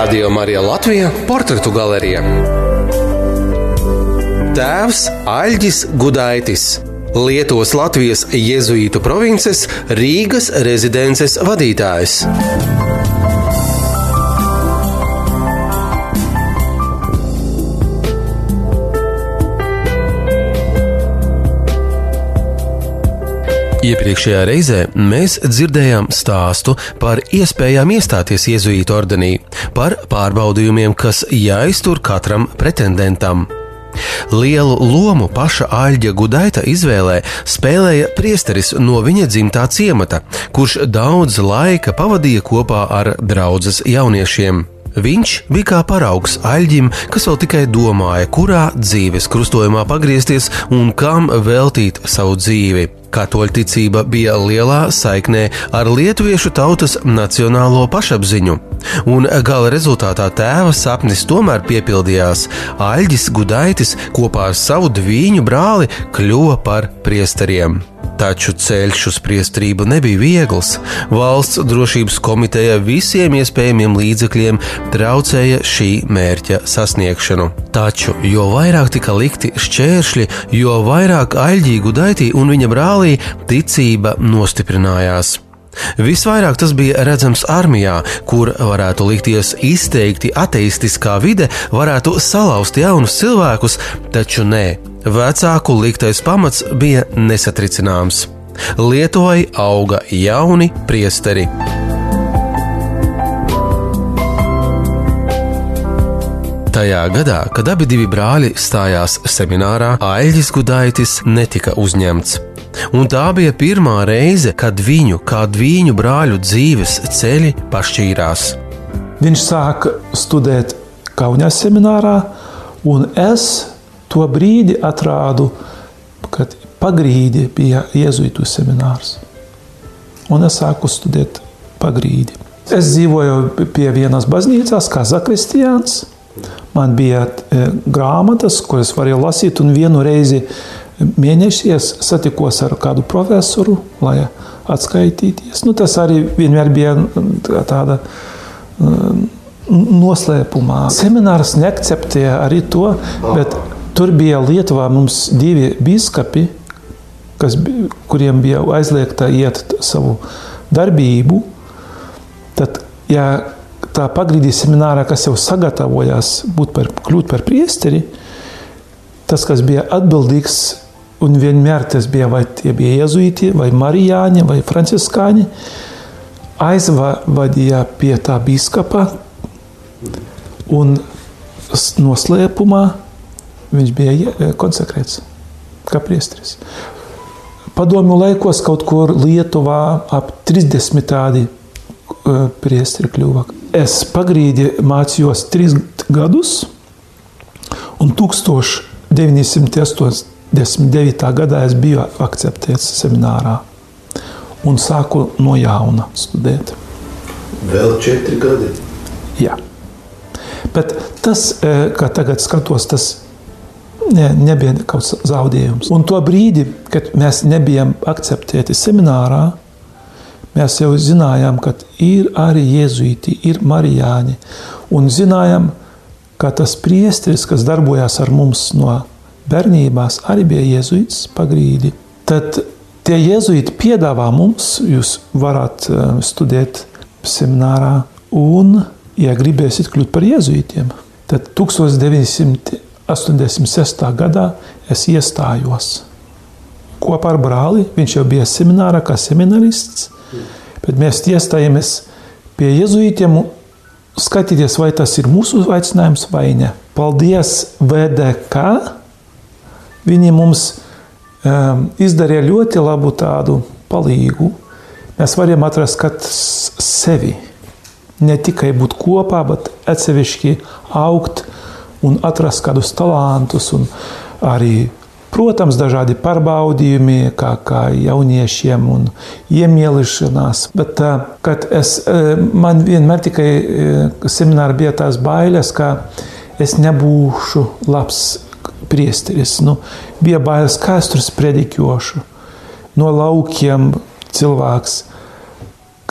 Radio Marija Latvija - portretu galerija. Tēvs Aļģis Gudaitis. Lietuvas Latvijas Jēzuītu provinces Rīgas rezidences vadītājs. Iepriekšējā reizē mēs dzirdējām stāstu par iespējām iestāties Jēzuītu ordenī, par pārbaudījumiem, kas jāiztur katram pretendentam. Lielu lomu paša Aļģa Gudaita izvēlē spēlēja priesteris no viņa dzimtā ciemata, kurš daudz laika pavadīja kopā ar draudzes jauniešiem. Viņš bija kā paraugs aļģim, kas vēl tikai domāja, kurā dzīves krustojumā pagriezties un kam veltīt savu dzīvi. Katoļu ticība bija lielā saiknē ar lietuviešu tautas nacionālo pašapziņu, un gala rezultātā tēva sapnis tomēr piepildījās. Aļģis Gudaitis kopā ar savu dviņu brāli kļuva par priesteriem. Taču ceļš uz priestrību nebija viegls. Valsts drošības komiteja visiem iespējamiem līdzekļiem traucēja šī mērķa sasniegšanu. Taču, jo vairāk tika likti šķēršļi, jo vairāk aļģīgu daitī un viņa brālī ticība nostiprinājās. Visvairāk tas bija redzams armijā, kur varētu likties izteikti ateistiskā vide, varētu salauzt jaunus cilvēkus, taču nē, Vecāku liktais pamats bija nesatricināms. Lietuvai auga jauni priesteri. Tajā gadā, kad abi divi brāļi stājās seminārā, Aļģis Gudaitis netika uzņemts. Un tā bija pirmā reize, kad viņu, kā viņu brāļu dzīves ceļi pašķīrās. Viņš sāka studēt Kaunijas seminārā, un es to brīdi atrādu, kad pagrīdi bija jēzuītu seminārs. Un es sāku studēt pagrīdi. Es dzīvoju pie vienas baznīcās, kā zakristiāns. Man bija e, grāmatas, kuras varēju lasīt, un vienu reizi mēnešī es satikos ar kādu profesoru, lai atskaitīties. Nu, tas arī vienmēr bija tāda noslēpumā. Seminārs neakceptēja arī to, bet Tur bija Lietuvā mums divi biskupi, kas, kuriem bija aizliegta iet savu darbību. Tad, ja tā pagrīdī seminārā, kas jau sagatavojās būt par, kļūt par priesteri, tas, kas bija atbildīgs, un vienmēr tas bija vai tie bija jezuīti, vai marijāņi, vai franciskāņi, aizvadīja pie tā biskapa un noslēpumā Viņš bija e, konsekrēts kā priesteris. Padomju laikos kaut kur Lietuvā ap 30 tādi e, priesteri kļuva. Es pagrīdi mācījos trīs gadus, un 1989. gadā es biju akceptēts seminārā un sāku no jauna studēt. Vēl četri gadi? Jā. Bet tas, e, kā tagad skatos, tas ne, nebija kaut kāds zaudējums. Un to brīdi, kad mēs nebijām akceptēti seminārā, mēs jau zinājām, ka ir arī jēzuīti, ir marijāņi. Un zinājām, ka tas priesteris, kas darbojās ar mums no bērnībās, arī bija jēzuīts pagrīdi. Tad tie jēzuīti piedāvā mums, jūs varat eh, studēt seminārā, un, ja gribēsiet kļūt par jēzuītiem, tad 1900. 86. gadā es iestājos kopā ar brāli. Viņš jau bija seminārā kā seminarists, bet mēs iestājāmies pie jēzuītiem skatīties, vai tas ir mūsu aicinājums vai ne. Paldies VDK! Viņi mums um, izdarīja ļoti labu tādu palīgu. Mēs varam atrast katrs sevi. Ne tikai būt kopā, bet atsevišķi augt, un atrast kādus talantus arī Protams, dažādi pārbaudījumi, kā, kā jauniešiem, un iemīlēšanās. Bet, kad es, man vienmēr tikai seminārā bija tās bailes, ka es nebūšu labs priesteris. Nu, bija bailes, kā es tur sprediķošu. No laukiem cilvēks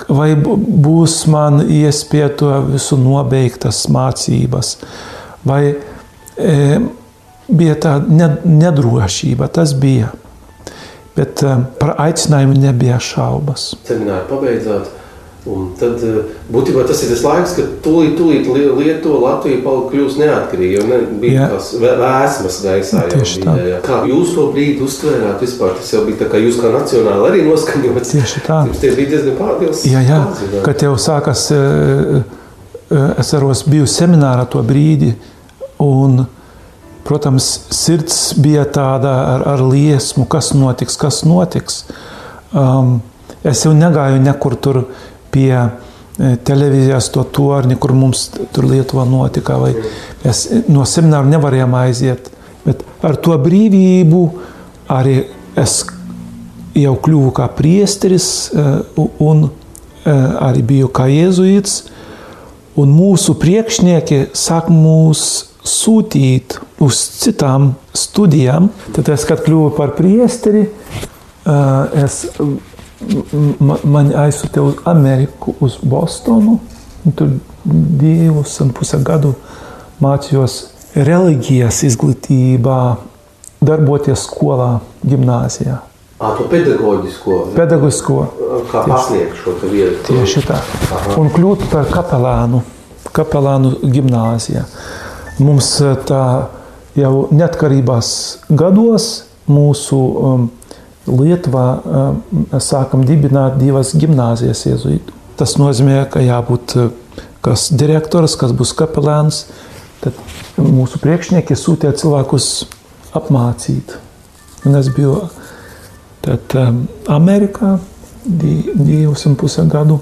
vai būs man iespēja to visu nobeigtas mācības, vai e, bija tāda nedrošība, tas bija. Bet e, par aicinājumu nebija šaubas. Semināru pabeidzāt, Un tad eh, būtībā tas ir tas laiks, kad tūlīt, tūlīt Lietuva, Latvija kļūs neatkarīga. Ne, bija jā. tās vēsmas gaisā. Tieši tā. Jā. Kā jūs to brīdi uztvērāt vispār? Tas jau bija tā kā jūs kā nacionāli arī noskaņots. Tieši tā. Tie bija diezgan pārdils. Jā, jā. Pārdils, kad jau sākas, eh, eh, es aros biju seminārā to brīdi, un, protams, sirds bija tāda ar, ar liesmu, kas notiks, kas notiks. Um, es jau negāju nekur tur pie e, televīzijas to torni, kur mums tur Lietuvā notika, vai mēs no semināra nevarējām aiziet. Bet ar to brīvību arī es jau kļuvu kā priesteris e, un arī biju kā jēzuīts. Un mūsu priekšnieki sāk mūs sūtīt uz citām studijām. Tad es, kad kļuvu par priesteri, es mani aizsūtīja uz Ameriku, uz Bostonu. Tur divus un pusē gadu mācījos reliģijas izglītībā, darboties skolā, gimnājā. À, to pedagoģisko, pedagoģisko. Kā pasniegt šo vietu. Tieši tā. Aha. Un kļūt par kapelānu, kapelānu gimnājā. Mums tā jau neatkarībās gados mūsu um, Lietuvā sākam dibināt divas gimnāzijas iezuītu. Tas nozīmē, ka jābūt kas direktors, kas būs kapelāns. Tad mūsu priekšnieki sūtīja cilvēkus apmācīt. Un es biju tad, um, Amerikā di, divus un pusē gadu.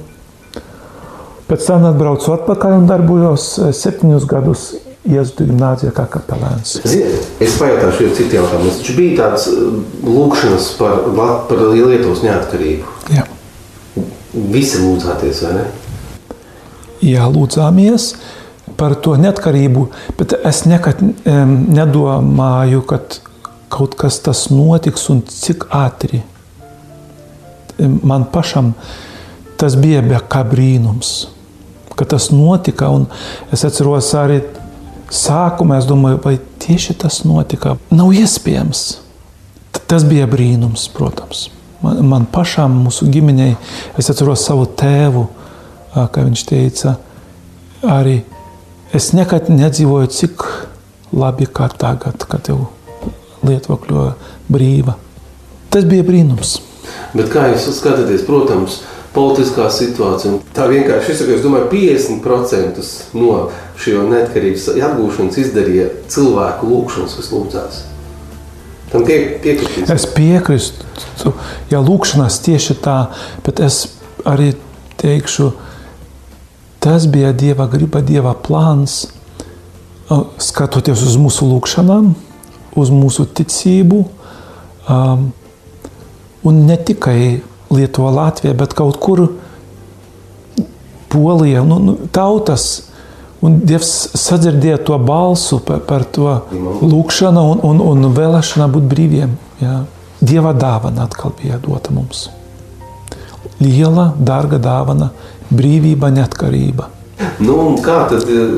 Pēc tam atbraucu atpakaļ un darbojos septiņus gadus Jēzus gimnāzijā kā kapelāns. Es pajautāšu jau citu jautājumu. Taču bija tāds uh, lūkšanas par, par Lietuvas neatkarību. Jā. Visi lūdzāties, vai ne? Jā, lūdzāmies par to neatkarību, bet es nekad um, nedomāju, ka kaut kas tas notiks un cik ātri. Man pašam tas bija kā brīnums, ka tas notika. Es atceros arī Sākumā es domāju, vai tieši tas notika. Nav iespējams. Tas bija brīnums, protams. Man, man pašām, mūsu ģimenei, es atceros savu tēvu, kā viņš teica, arī es nekad nedzīvoju tik labi kā tagad, kad jau Lietuva kļuva brīva. Tas bija brīnums. Bet kā jūs skatāties, protams, politiskā situācija. Tā vienkārši izsaka, es domāju, 50% no šo neatkarības atgūšanas izdarīja cilvēku lūgšanas, kas lūdzās. Tam pie, piekritīs. Es piekrītu, ja lūkšanās tieši tā, bet es arī teikšu, tas bija Dieva griba, Dieva plāns, skatoties uz mūsu lūkšanām, uz mūsu ticību, um, un ne tikai Lietuva, Latvija, bet kaut kur Polija, nu, nu, tautas. Un Dievs sadzirdēja to balsu par, par to lūgšanu un, un, un vēlēšanu būt brīviem. Jā. Dieva dāvana atkal bija dota mums. Liela, dārga dāvana, brīvība, neatkarība. Nu, kā tad eh,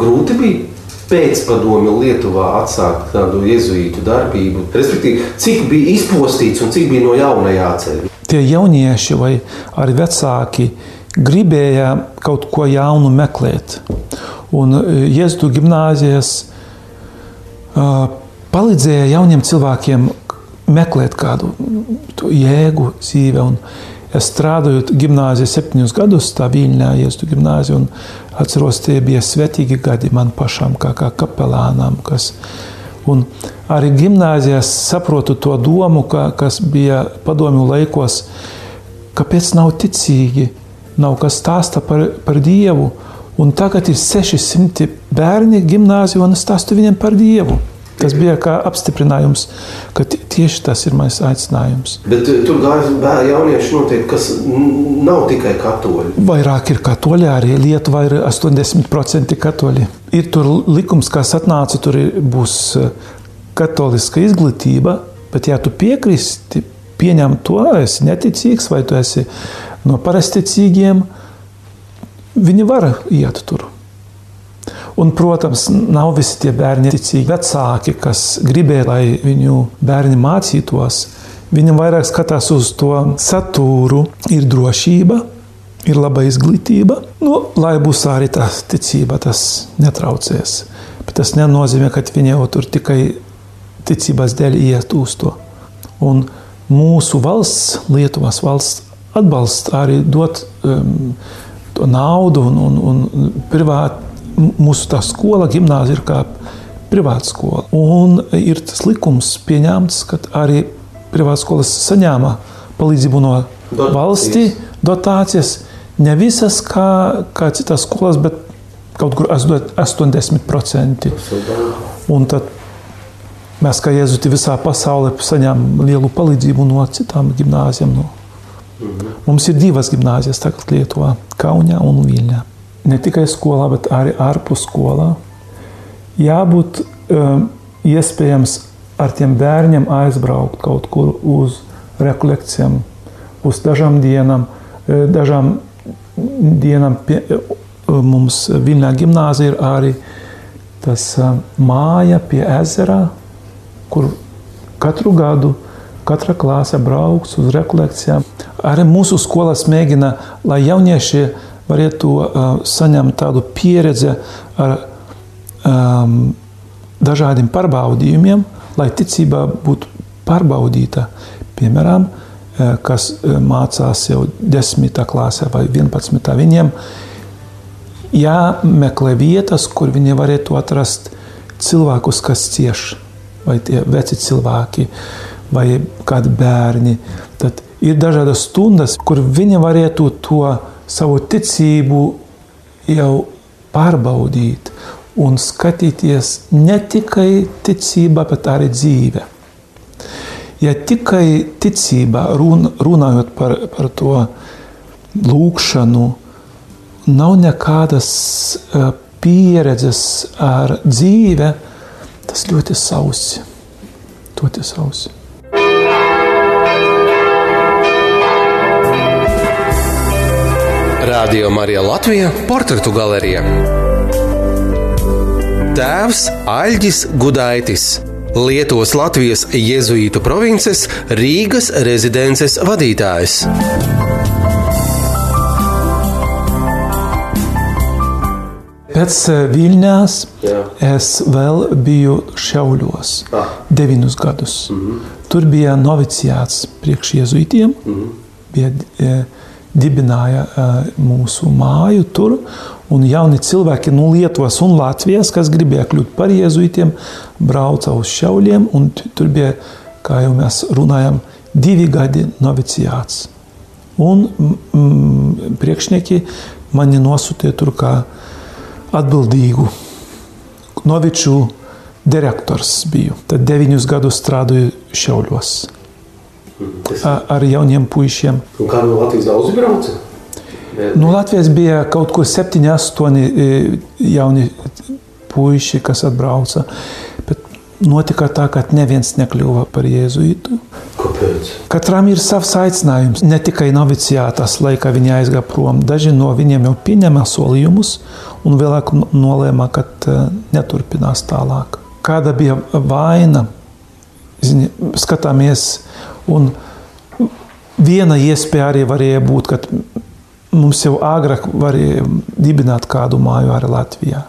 grūti bija pēcpadomi Lietuvā atsākt tādu jēzuītu darbību? Respektīvi, cik bija izpostīts un cik bija no jauna jāceļ? Tie jaunieši vai arī vecāki gribēja kaut ko jaunu meklēt. Un e, Jēzu gimnāzijas uh, palīdzēja jauniem cilvēkiem meklēt kādu jēgu dzīvē. Un es strādāju gimnājā septiņus gadus, tā Viļņā, Jēzu gimnājā, un atceros, tie bija svetīgi gadi man pašam, kā, kā kapelānam, kas Un arī gimnājās saprotu to domu, ka, kas bija padomju laikos, kāpēc nav ticīgi, nav kas stāsta par, par Dievu. Un tagad ir 600 bērni gimnājā, un es stāstu viņiem par Dievu. Tas bija kā apstiprinājums, ka tieši tas ir mans aicinājums. Bet eh, tur gāja jaunieši, noteikti, kas nav tikai katoļi. Vairāk ir katoļi, arī Lietuvā ir 80% katoļi. Ir tur likums, kas atnāca, tur būs eh, katoliska izglītība, bet ja tu piekristi, pieņem to, esi neticīgs vai tu esi no parasticīgiem, viņi var iet tur. Un, protams, nav visi tie bērni ticīgi vecāki, kas gribēja, lai viņu bērni mācītos. Viņam vairāk skatās uz to saturu, ir drošība, ir laba izglītība. Nu, lai būs arī tā ticība, tas netraucēs. Bet tas nenozīmē, ka viņi jau tur tikai ticības dēļ iet uz to. Un mūsu valsts, Lietuvas valsts, atbalsta arī dot um, naudu un, un, un privāti mūsu tā skola, gimnāzija ir kā privāta skola. Un ir tas likums pieņemts, ka arī privāta skolas saņēma palīdzību no valstī, dotācijas. Ne visas kā, kā citas skolas, bet kaut kur 80%. Un tad mēs, kā jēzuti visā pasaulē, saņēmām lielu palīdzību no citām gimnāzijām. No. Mhm. Mums ir divas gimnāzijas tagad Lietuvā, Kaunijā un Viļņā ne tikai skolā, bet arī ārpus skolā. Jābūt um, iespējams ar tiem bērniem aizbraukt kaut kur uz rekolekcijām, uz dažām dienām. E, dažām dienām pie, e, mums Viļņā gimnāzija ir arī tas e, māja pie ezera, kur katru gadu katra klase brauks uz rekolekcijām. Arī mūsu skolas mēģina, lai jaunieši varētu uh, saņemt tādu pieredzi ar um, dažādiem pārbaudījumiem, lai ticība būtu pārbaudīta. Piemēram, uh, kas uh, mācās jau 10. klasē vai 11. viņiem jāmeklē vietas, kur viņi varētu atrast cilvēkus, kas cieš, vai tie veci cilvēki, vai kādi bērni. Tad ir dažādas stundas, kur viņi varētu to savu ticību jau pārbaudīt un skatīties ne tikai ticība, bet arī dzīve. Ja tikai ticība, run, runājot par, par to lūkšanu, nav nekādas pieredzes ar dzīve, tas ļoti sausi. Ļoti sausi. Radio Marija Latvija - portretu galerija. Tēvs Aļģis Gudaitis. Lietuvas Latvijas Jēzuītu provinces Rīgas rezidences vadītājs. Pēc eh, Viļņās es vēl biju Šauļos ah. deviņus gadus. Mm -hmm. Tur bija noviciāts priekš jēzuitiem. Mm -hmm. bija, e, dibināja mūsu māju tur. Un jauni cilvēki no Lietuvas un Latvijas, kas gribēja kļūt par jēzuitiem, brauca uz šauļiem. Tur bija, kā jau mēs runājam, divi gadi noviciāts. Un mm, priekšnieki mani nosūtīja tur kā atbildīgu noviču direktors biju. Tad deviņus gadus strādāju šauļos. Ar jauniem puišiem. Un kā no Latvijas daudz brauca? No Latvijas bija kaut kur 7, 8 e, jauni puiši, kas atbrauca. Bet notika tā, ka neviens nekļuva par jēzuītu. Kāpēc? Katram ir savs aicinājums. Ne tikai novicijātas laikā viņi aizgāja prom. Daži no viņiem jau pieņēma solījumus un vēlāk nolēma, ka e, neturpinās tālāk. Kāda bija vaina? Zini, skatāmies Un viena iespēja arī varēja būt, ka mums jau agrāk varēja dibināt kādu māju arī Latvijā.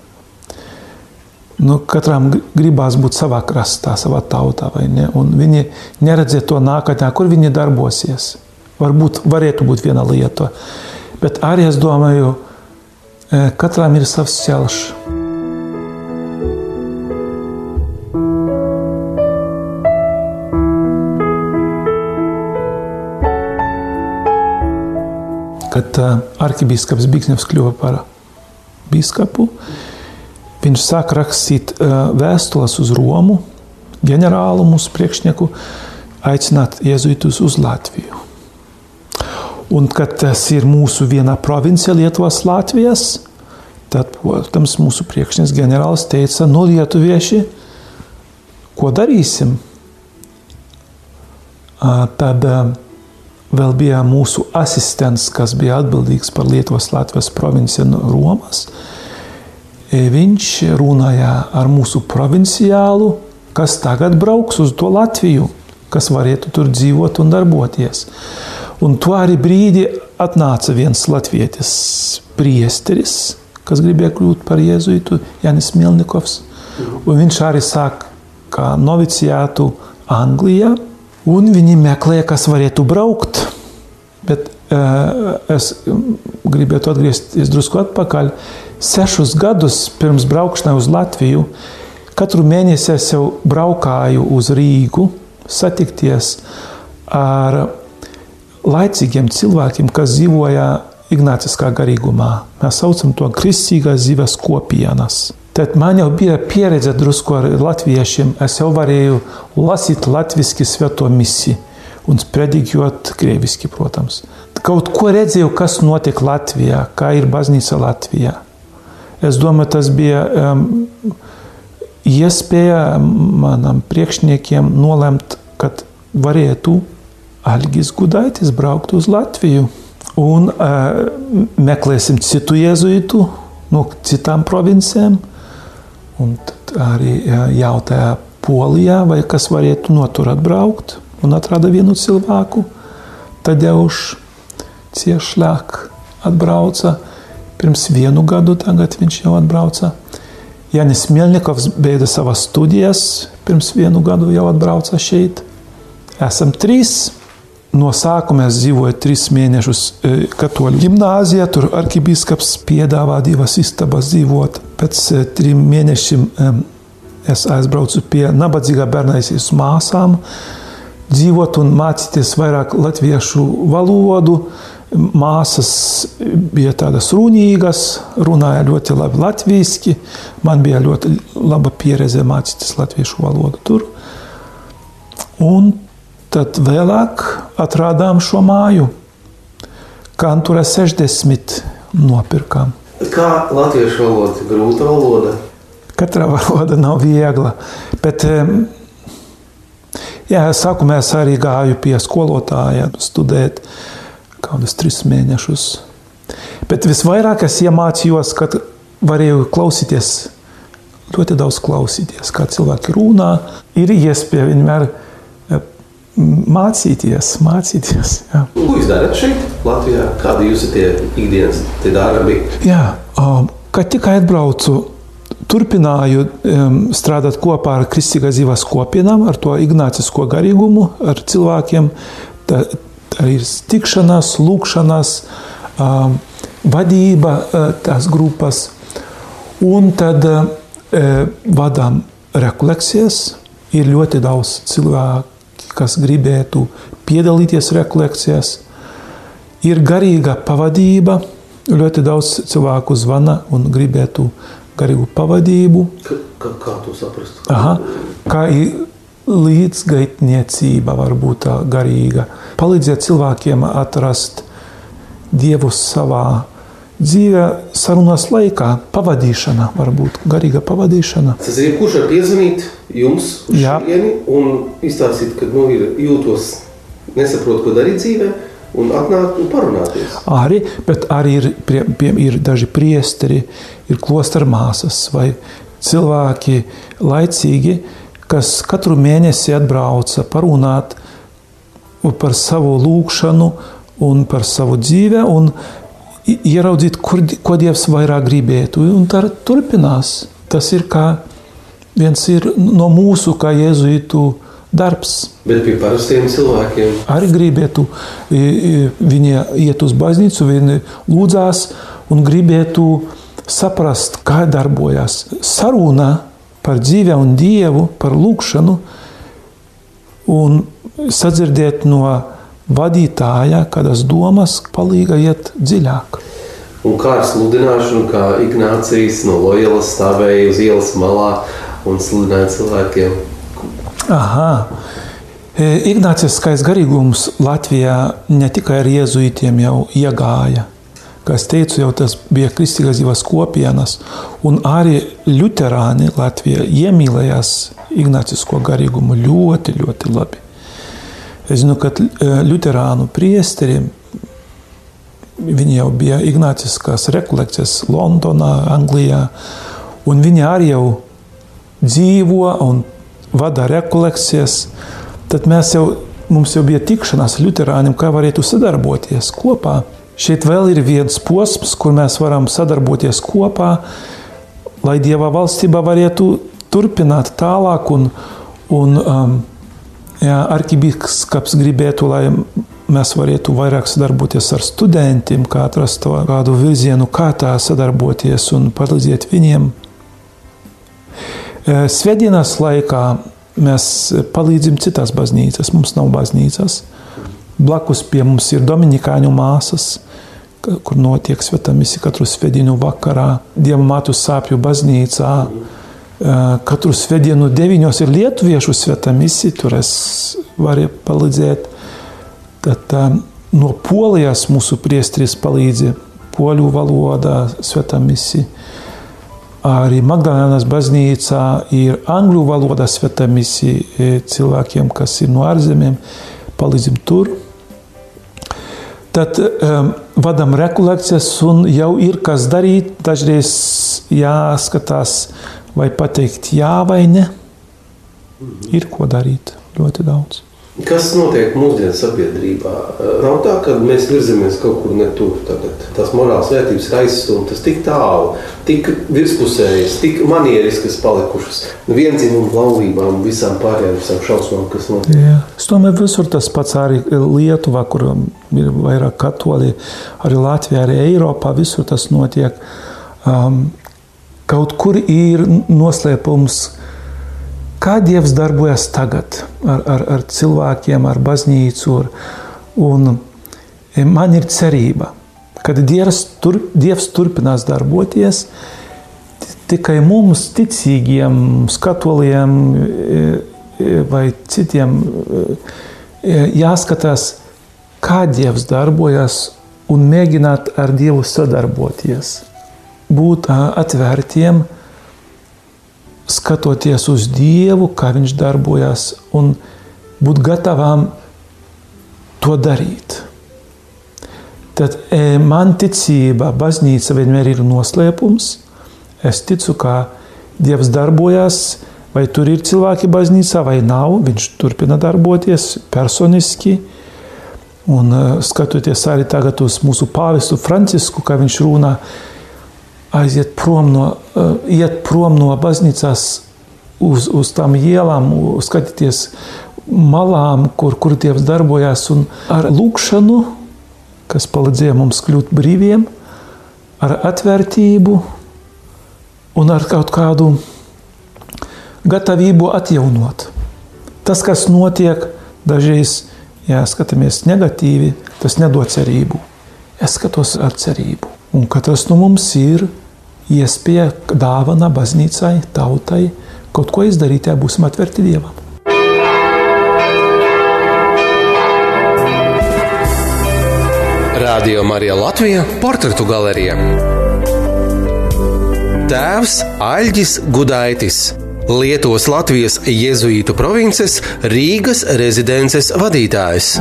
Nu, katram gribās būt savā krastā, savā tautā, vai ne? Un viņi neredzēja to nākotnē, kur viņi darbosies. Varbūt varētu būt viena lieta, bet arī es domāju, eh, katram ir savs ceļš. Kad arhibīskaps Biksnevs kļuva par biskupu, viņš sāka rakstīt vēstules uz Romu, ģenerālu mūsu priekšnieku, aicināt jēzuitus uz Latviju. Un, kad tas ir mūsu vienā provincijā, Lietuvas Latvijas, tad, protams, mūsu priekšnieks ģenerālis teica, no nu, lietuvieši, ko darīsim? Tad vēl bija mūsu asistents, kas bija atbildīgs par Lietuvas Latvijas provinci no Romas. E, viņš runāja ar mūsu provinciālu, kas tagad brauks uz to Latviju, kas varētu tur dzīvot un darboties. Un to arī brīdi atnāca viens latvietis priesteris, kas gribēja kļūt par jēzuitu, Janis Milnikovs. Un viņš arī sāk kā noviciātu Anglijā, un viņi meklēja, kas varētu braukt. Bet uh, es gribētu atgriezties drusku atpakaļ. Sešus gadus pirms braukšanai uz Latviju, katru mēnesi es jau braukāju uz Rīgu, satikties ar laicīgiem cilvēkiem, kas dzīvoja Ignāciskā garīgumā. Mēs saucam to kristīgās dzīves kopienas. Tad man jau bija pieredze drusku ar latviešiem. Es jau varēju lasīt latviešu svēto misiju un sprediķot krieviski, protams. Kaut ko redzēju, kas notiek Latvijā, kā ir baznīca Latvijā. Es domāju, tas bija um, iespēja manam priekšniekiem nolemt, kad varētu Algis Gudaitis braukt uz Latviju un uh, meklēsim citu jēzuitu no citām provincijām. Un tad arī jautāja Polijā, vai kas varētu no tur atbraukt, un atrada vienu cilvēku. Tad jau ciešļāk atbrauca. Pirms vienu gadu tagad viņš jau atbrauca. Janis Mielnikovs beidza savas studijas, pirms vienu gadu jau atbrauca šeit. Esam trīs. No sākuma es dzīvoju trīs mēnešus e, katoļu gimnāzijā, tur arhibīskaps piedāvā divas istabas dzīvot. Pēc e, trim mēnešiem es aizbraucu pie nabadzīgā bērnaisīs māsām, dzīvot un mācīties vairāk latviešu valodu, Māsas bija tādas runīgas, runāja ļoti labi latviešu. Man bija ļoti laba pieredze mācīties latviešu valodu tur. Un tad vēlāk atradām šo māju. Kantura 60 nopirkām. Kā latviešu valoda? Grūta valoda. Katra valoda nav viegla. Bet, jā, sākumā es arī gāju pie skolotāja studēt kādus trīs mēnešus. Bet visvairāk es iemācījos, kad varēju klausīties, ļoti daudz klausīties, kā cilvēki runā. Ir iespēja vienmēr mācīties, mācīties. Jā. Ko jūs darat šeit, Latvijā? Kādi jūs tie ikdienas tie darbi? Jā, um, kad tikai atbraucu, turpināju um, strādāt kopā ar kristīgā dzīves kopienām, ar to ignācisko garīgumu, ar cilvēkiem. Tā, ir tikšanās, lūkšanās, vadība tās grupas. Un tad vadām rekolekcijas. Ir ļoti daudz cilvēku, kas gribētu piedalīties rekolekcijās. Ir garīga pavadība. Ļoti daudz cilvēku zvana un gribētu garīgu pavadību. Kā, kā to saprast? Aha, kā ir līdzgaitniecība, varbūt tā garīga. Palīdziet cilvēkiem atrast dievu savā dzīvē, sarunas laikā, pavadīšana, varbūt garīga pavadīšana. Tas ir kurš var piezvanīt jums šodieni un izstāstīt, ka nu, jūtos, nesaprot, ko darīt dzīvē. Un atnākt un parunāties. Arī, bet arī ir, pie, pie, ir daži priesteri, ir klostra māsas vai cilvēki laicīgi, kas katru mēnesi atbrauca parunāt par savu lūgšanu un par savu dzīvi un ieraudzīt, kur, ko Dievs vairāk gribētu. Un tā turpinās. Tas ir kā viens ir no mūsu, kā jēzuītu darbs. Bet pie parastiem cilvēkiem arī gribētu, viņi iet uz baznīcu, viņi lūdzās un gribētu saprast, kā darbojas saruna par dzīvi un dievu, par lūgšanu, un sadzirdēt no vadītāja kādas domas, palīga iet dziļāk. Un kā ar sludināšanu, kā Ignācijas no Lojelas stāvēja uz ielas malā un sludināja cilvēkiem? Aha. E, Ignāciskais garīgums Latvijā ne tikai ar jēzuītiem jau iegāja, Kā es teicu, jau tas bija kristīgās dzīves kopienas, un arī Lutāņi Latvijā iemīlējās Ignācisko garīgumu ļoti, ļoti labi. Es zinu, ka Lutāņu priesteriem viņi jau bija Ignāciskās rekolekcijas Londonā, Anglijā, viņi arī jau dzīvo un vada rekolekcijas. Tad mēs jau, mums jau bija tikšanās ar Lutāņiem, kā varētu sadarboties kopā. Šeit vēl ir viens posms, kur mēs varam sadarboties kopā, lai Dieva valstība varētu turpināt tālāk. Un, un, um, jā, arkibīskaps gribētu, lai mēs varētu vairāk sadarboties ar studentiem, kā atrast kādu virzienu, kā tā sadarboties un palīdzēt viņiem. E, svētdienas laikā mēs palīdzam citās baznīcās. Mums nav baznīcas. Blakus pie mums ir Dominikāņu māsas, kur notiek svētā misija katru svētdienu vakarā, Dieva mātu sāpju baznīcā. Katru svētdienu deviņos ir lietuviešu svētā misija, tur es varu palīdzēt. Tad no Polijas mūsu priestris palīdzi poļu valodā svētā misija. Arī Magdalēnas baznīcā ir angļu valodā svētā misija cilvēkiem, kas ir no ārzemēm, palīdzim tur. Tad um, vadām rekolekcijas, un jau ir kas darīt. Dažreiz jāskatās, vai pateikt jā vai nē. Ir ko darīt ļoti daudz. Kas notiek mūsdienu sabiedrībā? Nav tā, ka mēs virzamies kaut kur ne tur. Tagad. Tās morāls vērtības ir aizstumtas tik tālu, tik virspusējas, tik manieriskas palikušas. Vienzimumu laulībām, visām pārējām visām šausmām, kas notiek. Jā. Es domāju, visur tas pats arī Lietuvā, kur ir vairāk katoļi, arī Latvijā, arī Eiropā, visur tas notiek. Um, kaut kur ir noslēpums kā Dievs darbojas tagad ar, ar, ar cilvēkiem, ar baznīcu. Ar, un e, man ir cerība, ka Dievs, tur, Dievs turpinās darboties. Tikai mums, ticīgiem, skatoliem e, e, vai citiem, jāskatās, kā Dievs darbojas un mēģināt ar Dievu sadarboties. Būt atvērtiem, skatoties uz Dievu, kā Viņš darbojas, un būt gatavām to darīt. Tad e, man ticība, baznīca vienmēr ir noslēpums. Es ticu, ka Dievs darbojas, vai tur ir cilvēki baznīcā, vai nav. Viņš turpina darboties personiski. Un skatoties arī tagad uz mūsu pāvestu Francisku, kā viņš runā, aiziet prom no, uh, iet prom no baznīcās uz, uz tām ielām, skatīties malām, kur, kur Dievs darbojas, un ar lūkšanu, kas palīdzēja mums kļūt brīviem, ar atvērtību un ar kaut kādu gatavību atjaunot. Tas, kas notiek, dažreiz, ja skatāmies negatīvi, tas nedod cerību. Es skatos ar cerību. Un katrs no mums ir iespēja, dāvana baznīcai, tautai, kaut ko izdarīt, ja būsim atverti Dievam. Radio Marija Latvija - portretu galerija. Tēvs Aļģis Gudaitis, Lietuvas Latvijas Jēzuītu provinces Rīgas rezidences vadītājs.